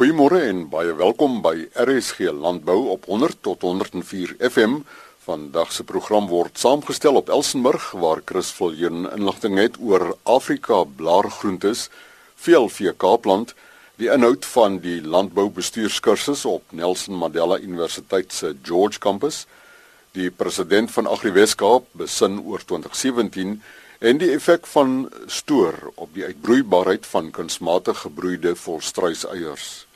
Goeiemôre en baie welkom by RSG Landbou op 100 tot 104 FM. Vandag se program word saamgestel op Elsenburg waar Chris Viljoen inligting het oor Afrika blaargroentes, VLV Kaapland, die inhoud van die landboubestuurskursus op Nelson Mandela Universiteit se George Campus. Die president van AgriWeskaap besin oor 2017 en die effek van stoor op die uitbroeibaarheid van kunsmatig gebroeide volstruiseiers.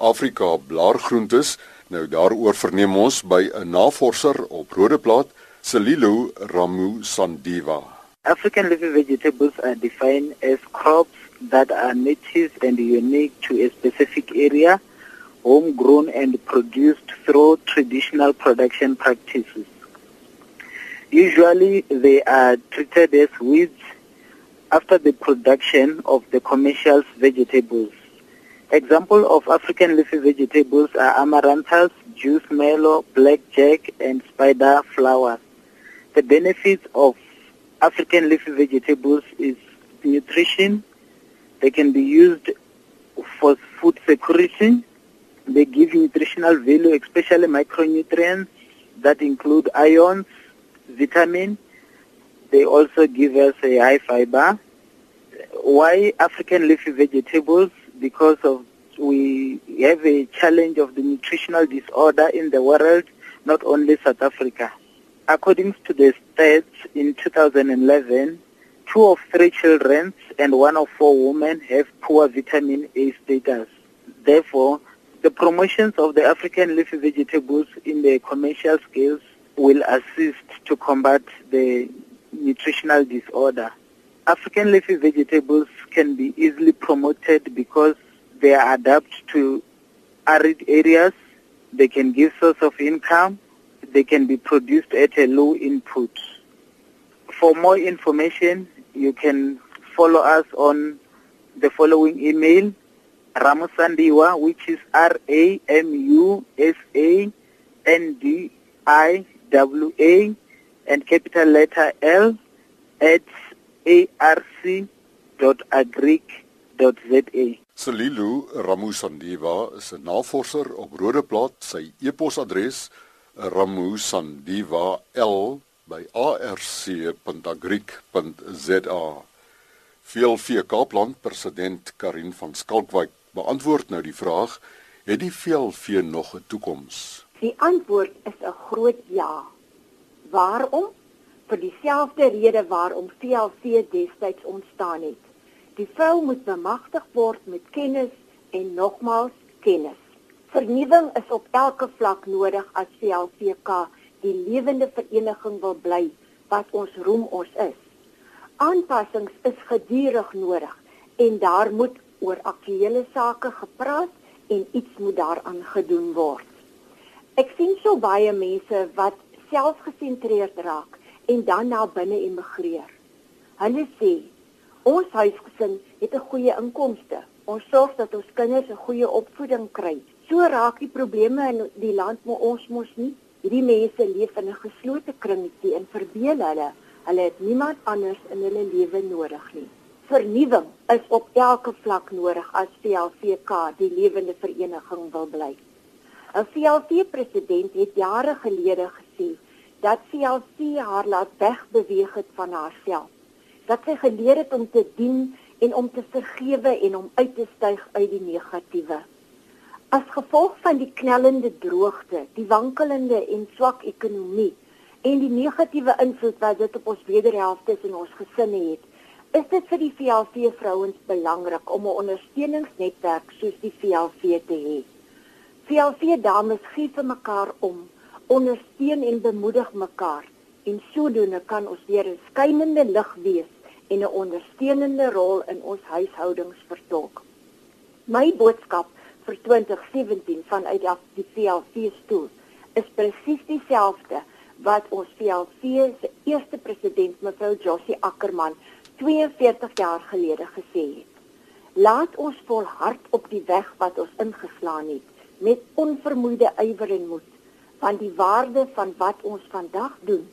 Afrika blaargroentes, nou daaroor verneem ons by 'n navorser op Rodeplaat, Selilo Ramu Sandiva. African leafy vegetables are defined as crops that are native and unique to a specific area, homegrown and produced through traditional production practices. Usually they are treated as weeds after the production of the commercial vegetables. Example of African leafy vegetables are amaranthus, juice mellow, blackjack, and spider flowers. The benefits of African leafy vegetables is nutrition. They can be used for food security. They give nutritional value, especially micronutrients that include ions, vitamin. They also give us a high fiber. Why African leafy vegetables? Because of we have a challenge of the nutritional disorder in the world, not only South Africa. According to the stats in 2011, two of three children and one of four women have poor vitamin A status. Therefore, the promotions of the African leafy vegetables in the commercial scales will assist to combat the nutritional disorder. African leafy vegetables can be easily promoted because they are adapt to arid areas. They can give source of income. They can be produced at a low input. For more information, you can follow us on the following email, Ramusandiwa, which is R-A-M-U-S-A-N-D-I-W-A and capital letter L at arc.agric.za. Selilu Ramusandiva is 'n navorser op Rodeplaat. Sy e-posadres ramusandiva@arc.agric.za. Veel vee Kaapland president Karin van Skalkwyk beantwoord nou die vraag: Het die veelvee nog 'n toekoms? Die antwoord is 'n groot ja. Waarom? Vir dieselfde rede waarom VLC destyds ontstaan het. Die vrou moet bemagtig word met kennis en nogmaals kennis. Vernuwing is op elke vlak nodig as VLCK die lewende vereniging wil bly wat ons roem ons is. Aanpassings is gedurig nodig en daar moet oor aktuelle sake gepraat en iets moet daaraan gedoen word. Ek sien so baie mense wat selfgesentreerd raak en dan na binne emigreer. Hulle sê ons huisgesin het 'n goeie inkomste. Ons sorg dat ons kinders 'n goeie opvoeding kry. So raak die probleme in die land maar ons mos nie. Hierdie mense leef in 'n geslote kringetjie en verbeel hulle hulle het niemand anders in hulle lewe nodig nie. Vernuwing is op elke vlak nodig as VLVK die lewende vereniging wil bly. 'n VLC president het jare gelede gesê dat VLC haar laat wegbeweeg het van haarself. Dat sy geleer het om te dien en om te vergewe en om uit te styg uit die negatiewe. As gevolg van die knellende droogte, die wankelende en swak ekonomie en die negatiewe invloed wat dit op ons wederhelfte in ons gesinne het, is dit vir die VLC vrouens belangrik om 'n ondersteuningsnetwerk soos die VLC te hê. VLC dames gee vir mekaar om, ondersteun en bemoedig mekaar en sodoende kan ons weer 'n skynende lig wees en 'n ondersteunende rol in ons huishoudings vertolk. My boodskap vir 2017 vanuit die VLC stoel is presies dieselfde wat ons VLC se eerste president mevrou Josie Ackerman 42 jaar gelede gesê het. Laat ons volhard op die weg wat ons ingeslaan het met onvermoeide ywer en moed want die waarde van wat ons vandag doen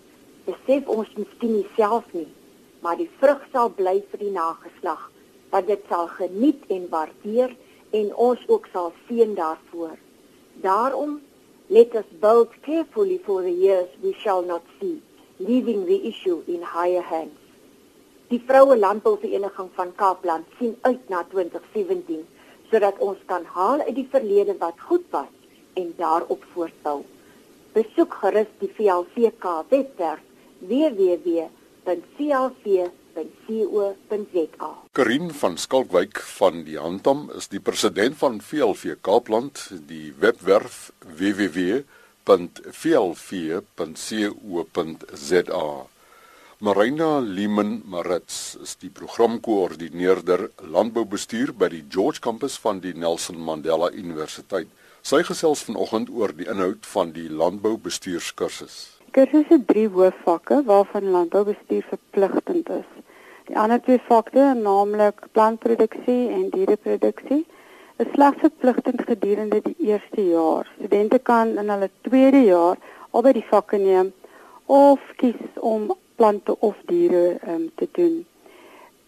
besef ons miskien nie self nie maar die vrug sal bly vir die nageslag wat dit sal geniet en waardeer en ons ook sal seën daarvoor. Daarom let us build carefully for the years we shall not see, leaving the issue in higher hands. Die vroue landbouvereniging van Kaapland sien uit na 2017 sodat ons kan haal uit die verlede wat goed was en daarop voortbou. Besoek gerus die VLCK webwerf www.clc.co.za. Karin van Skalkwyk van die Handam is die president van VLV Kaapland, die webwerf www.vlv.co.za. Marina Leeman Marits is die programkoördineerder landboubestuur by die George Kampus van die Nelson Mandela Universiteit. Sy gesels vanoggend oor die inhoud van die landboubestuurskursus. Kursus het drie hoofvakke waarvan landboubestuur verpligtend is. Die ander twee vakke, naamlik plantproduksie en diereproduksie, is slegs verpligtend gedurende die eerste jaar. Studente kan in hulle tweede jaar albei die vakke neem of kies om plante of diere um, te doen.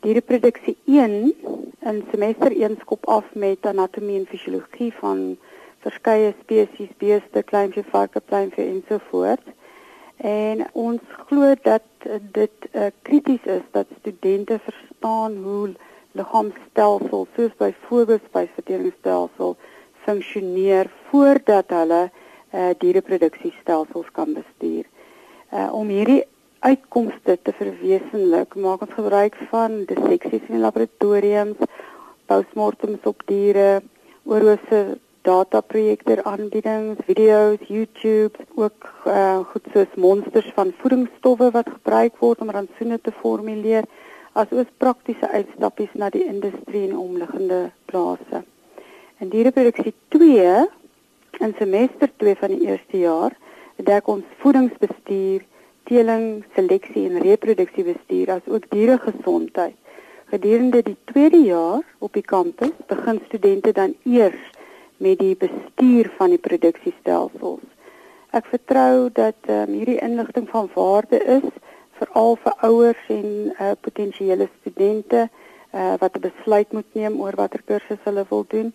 Diereproduksie 1 in semester 1 skop af met anatomie en fisiologie van verskeie spesies beeste, kleinvee, varke, pluimvee en so voort. En ons glo dat dit uh, krities is dat studente verstaan hoe liggaamstelsel soos byvoorbeeld spysverteringsstelsel funksioneer voordat hulle uh, diereproduksiestelsels kan bestuur. Uh, om hierdie uitkomste te verwesenlik, maak ons gebruik van disseksies in laboratoriums, postmortems op diere, oorhose dataprojekte aanbiedings, video's, YouTube, ook uh, goed soos monsters van voedingsstowwe wat gebruik word om rantsoene te formuleer, asook praktiese uitstappies na die industrie en omliggende plase. In diereproduksie 2 in semester 2 van die eerste jaar, dek ons voedingsbestuur teeling, seleksie en reproduksiebestuur as ook dieregesondheid. Gedurende die tweede jaar op die kampus begin studente dan eers met die bestuur van die produksiestelsels. Ek vertrou dat um, hierdie inligting van waarde is veral vir ouers en uh, potensiële studente uh, wat 'n besluit moet neem oor watter kursus hulle wil doen.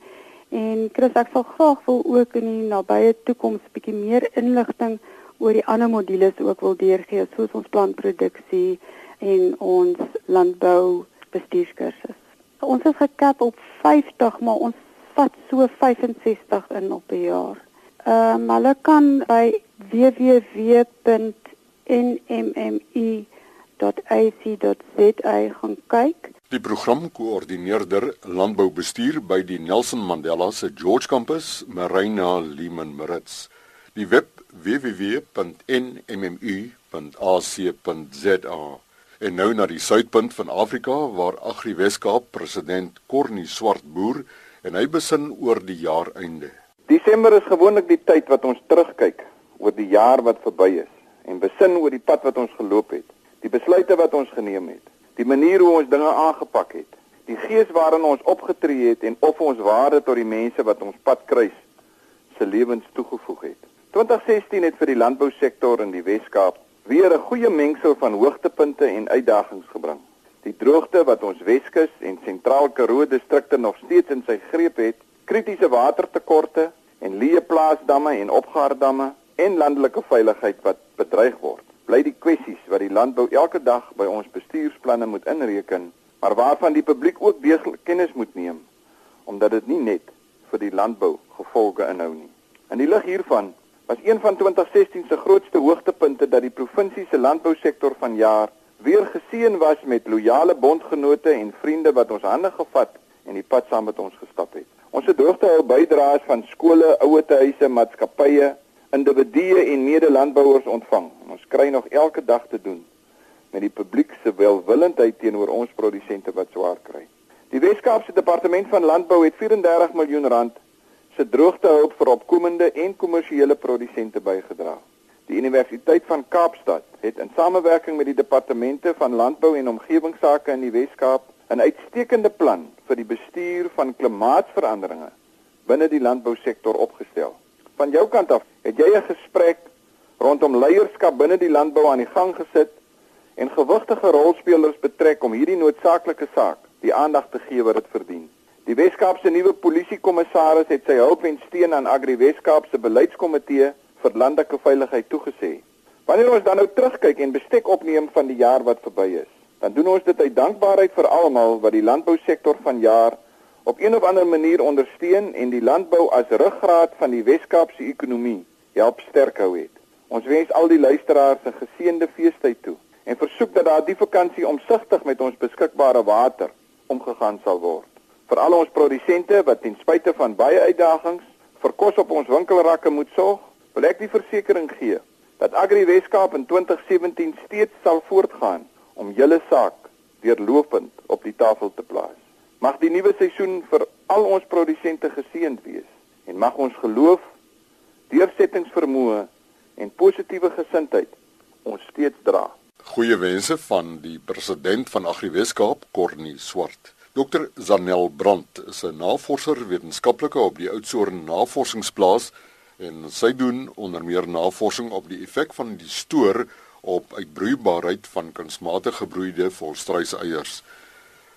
En Chris, ek sal graag wil ook in die nabye toekoms bietjie meer inligting oor die ander modules ook wil deurgee soos ons plantproduksie en ons landbou bestuurskursus. Ons is gekap op 50, maar ons vat so 65 in op 'n jaar. Ehm um, hulle kan by www.nmmi.ac.za gaan kyk. Die programkoördineerder landboubestuur by die Nelson Mandela se George Campus, Marina Leeman Marits. Die web www.nmmu.ac.za en nou na die suidpunt van Afrika waar Agri Weskaap president Cornie Swartboer en hy besin oor die jaareinde. Desember is gewoonlik die tyd wat ons terugkyk oor die jaar wat verby is en besin oor die pad wat ons geloop het, die besluite wat ons geneem het, die manier hoe ons dinge aangepak het, die gees waarin ons opgetree het en of ons waarde tot die mense wat ons pad kruis se lewens toegevoeg het. 2016 het vir die landbousektor in die Wes-Kaap weer 'n goeie mengsel van hoogtepunte en uitdagings gebring. Die droogte wat ons Weskus en Sentraal Karoo distrikte nog steeds in sy greep het, kritiese watertekorte en leë plaasdamme en opgaardamme en landelike veiligheid wat bedreig word. Bly die kwessies wat die landbou elke dag by ons bestuursplanne moet inreken, maar waarvan die publiek ook deeglik kennis moet neem, omdat dit nie net vir die landbou gevolge inhou nie. In die lig hiervan was een van 2016 se grootste hoogtepunte dat die provinsie se landbousektor vanjaar weer geseën was met loyale bondgenote en vriende wat ons hande gevat en die pad saam met ons gestap het. Ons het droogtehou bydraes van skole, ouetehuise, maatskappye, individue en medelandbouers ontvang. Ons kry nog elke dag te doen met die publiek se welwillendheid teenoor ons produsente wat swaar kry. Die Wes-Kaapse Departement van Landbou het 34 miljoen rand se droogtehulp vir opkomende en kommersiële produsente bygedra. Die Universiteit van Kaapstad het in samewerking met die departemente van landbou en omgewingsake in die Wes-Kaap 'n uitstekende plan vir die bestuur van klimaatsveranderinge binne die landbousektor opgestel. Van jou kant af, het jy 'n gesprek rondom leierskap binne die landbou aan die gang gesit en gewigtige rolspelers betrek om hierdie noodsaaklike saak die aandag te gee wat dit verdien. Die Weskaap se nuwe polisiekommissaris het sy hulp en steun aan Agri Weskaap se beleidskomitee vir landelike veiligheid toegesê. Wanneer ons dan nou terugkyk en bestek opneem van die jaar wat verby is, dan doen ons dit uit dankbaarheid vir almal wat die landbousektor van jaar op een of ander manier ondersteun en die landbou as ruggraat van die Weskaap se ekonomie help sterk hou het. Ons wens al die luisteraars 'n geseënde feestyd toe en versoek dat daar die vakansie omsigtig met ons beskikbare water omgegaan sal word vir al ons produsente wat ten spyte van baie uitdagings vir kos op ons winkelrakke moet sorg, wil ek die versekering gee dat Agri Weskaap in 2017 steeds sal voortgaan om julle saak deurlopend op die tafel te plaas. Mag die nuwe seisoen vir al ons produsente geseënd wees en mag ons geloof, deursettingsvermoë en positiewe gesindheid ons steeds dra. Goeie wense van die president van Agri Weskaap, Cornie Swart. Dr Zanel Brandt is 'n navorser wetenskaplike op die Oudtshoorn Navorsingsplaas en sy doen onder meer navorsing op die effek van die stoor op uitbroeibaarheid van kunsmatig gebroeide volstruiseiers.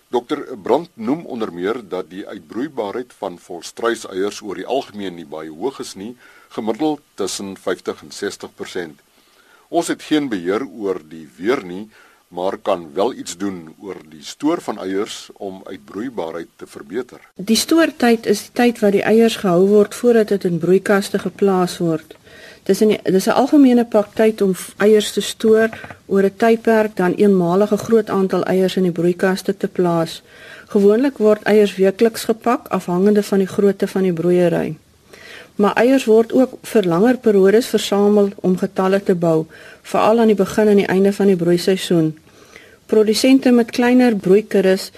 Dr Brandt noem onder meer dat die uitbroeibaarheid van volstruiseiers oor die algemeen nie baie hoog is nie, gemiddeld tussen 50 en 60%. Ons het geen beheer oor die weer nie, maar kan wel iets doen oor die stoor van eiers om uitbroeibaarheid te verbeter. Die stoortyd is die tyd wat die eiers gehou word voordat dit in broeikaste geplaas word. Dis 'n dis 'n algemene praktyk om eiers te stoor oor 'n tydperk dan eenmalige groot aantal eiers in die broeikaste te plaas. Gewoonlik word eiers weekliks gepak afhangende van die grootte van die broeiery. Maar eiers word ook vir langer periodes versamel om getalle te bou, veral aan die begin en die einde van die broeiseisoen. Produsente met kleiner broeikuddes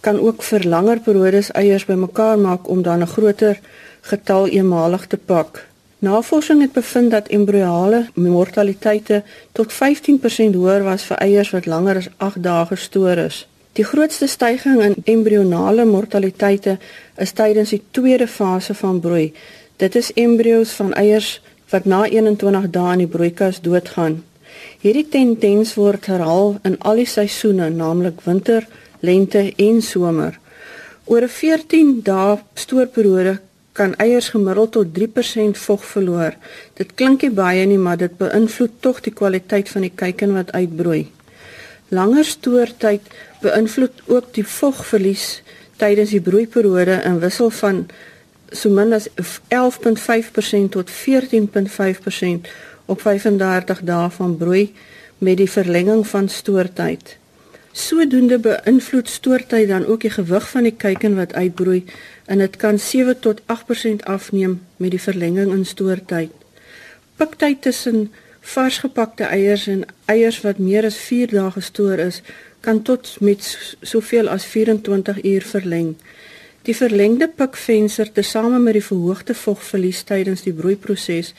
kan ook vir langer periodes eiers bymekaar maak om dan 'n groter getal eenmalig te pak. Navorsing het bevind dat embryoale mortaliteite tot 15% hoër was vir eiers wat langer as 8 dae gestoor is. Die grootste stygings in embryoonale mortaliteite is tydens die tweede fase van broei, Dit is embrio's van eiers wat na 21 dae in die broeikas doodgaan. Hierdie tendens word herhaal in al die seisoene, naamlik winter, lente en somer. Oor 'n 14 dae stoorperiode kan eiers gemiddeld tot 3% vog verloor. Dit klink nie baie nie, maar dit beïnvloed tog die kwaliteit van die kuiken wat uitbroei. Langer stoortyd beïnvloed ook die vogverlies tydens die broeiperiode in wissel van so min as 11.5% tot 14.5% op 35 dae van broei met die verlenging van stoortyd. Sodoende beïnvloed stoortyd dan ook die gewig van die kuiken wat uitbroei en dit kan 7 tot 8% afneem met die verlenging in stoortyd. Piktyd tussen vars gepakte eiers en eiers wat meer as 4 dae gestoor is, kan tot met soveel as 24 uur verleng. Die verlengde pikvenster tesame met die verhoogde vogverlies tydens die broeiproses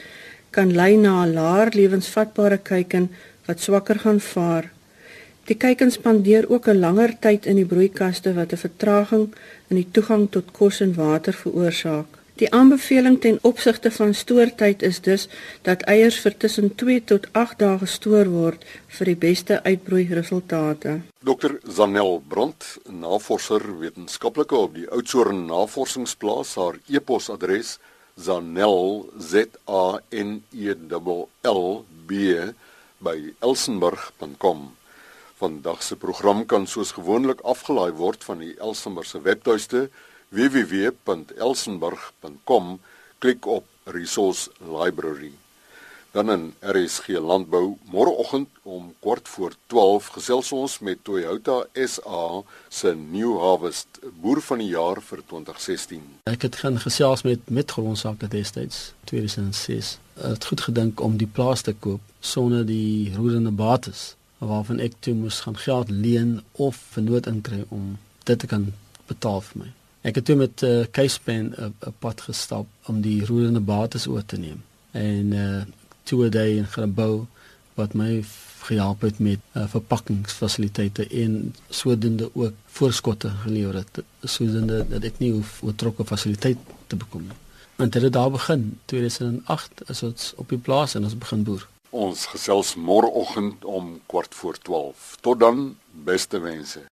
kan lei na 'n laer lewensvatbare kuiken wat swakker gaan vaar. Die kuikens spandeer ook 'n langer tyd in die broeikaste wat 'n vertraging in die toegang tot kos en water veroorsaak. Die aanbeveling ten opsigte van stoortyd is dus dat eiers vir tussen 2 tot 8 dae gestoor word vir die beste uitbroei resultate. Dr Zanel Bront, navorser wetenskaplike op die Oudtshoorn Navorsingsplaas, haar e-posadres zanel z a n e l l b by elsenburg.com. Vandag se program kan soos gewoonlik afgelaai word van die Elsenburg se webtuiste www.elsenburg.com klik op resource library. Dan in RSG landbou môreoggend om kwart voor 12 gesels ons met Toyota SA se New Harvest boer van die jaar vir 2016 ek het gaan gesels met met grondsake destyds 2006 het goed gedink om die plaas te koop sonder die roerende bates waarvan ek toe moes gaan geld leen of vernoot inkry om dit te kan betaal vir my Ek het toe met 'n uh, keispen 'n pad gestap om die roerende bates oor te neem. En uh toe 'n dag in gebou wat my gehelp het met uh, verpakkingsfasiliteite en sodoende ook voorskotte gelewer het sodoende dat ek nie hoef oortrokke fasiliteit te bekom nie. Want dit het daar begin 2008 is ons op die plaas en ons begin boer. Ons gesels môreoggend om kwart voor 12. Tot dan, beste wense.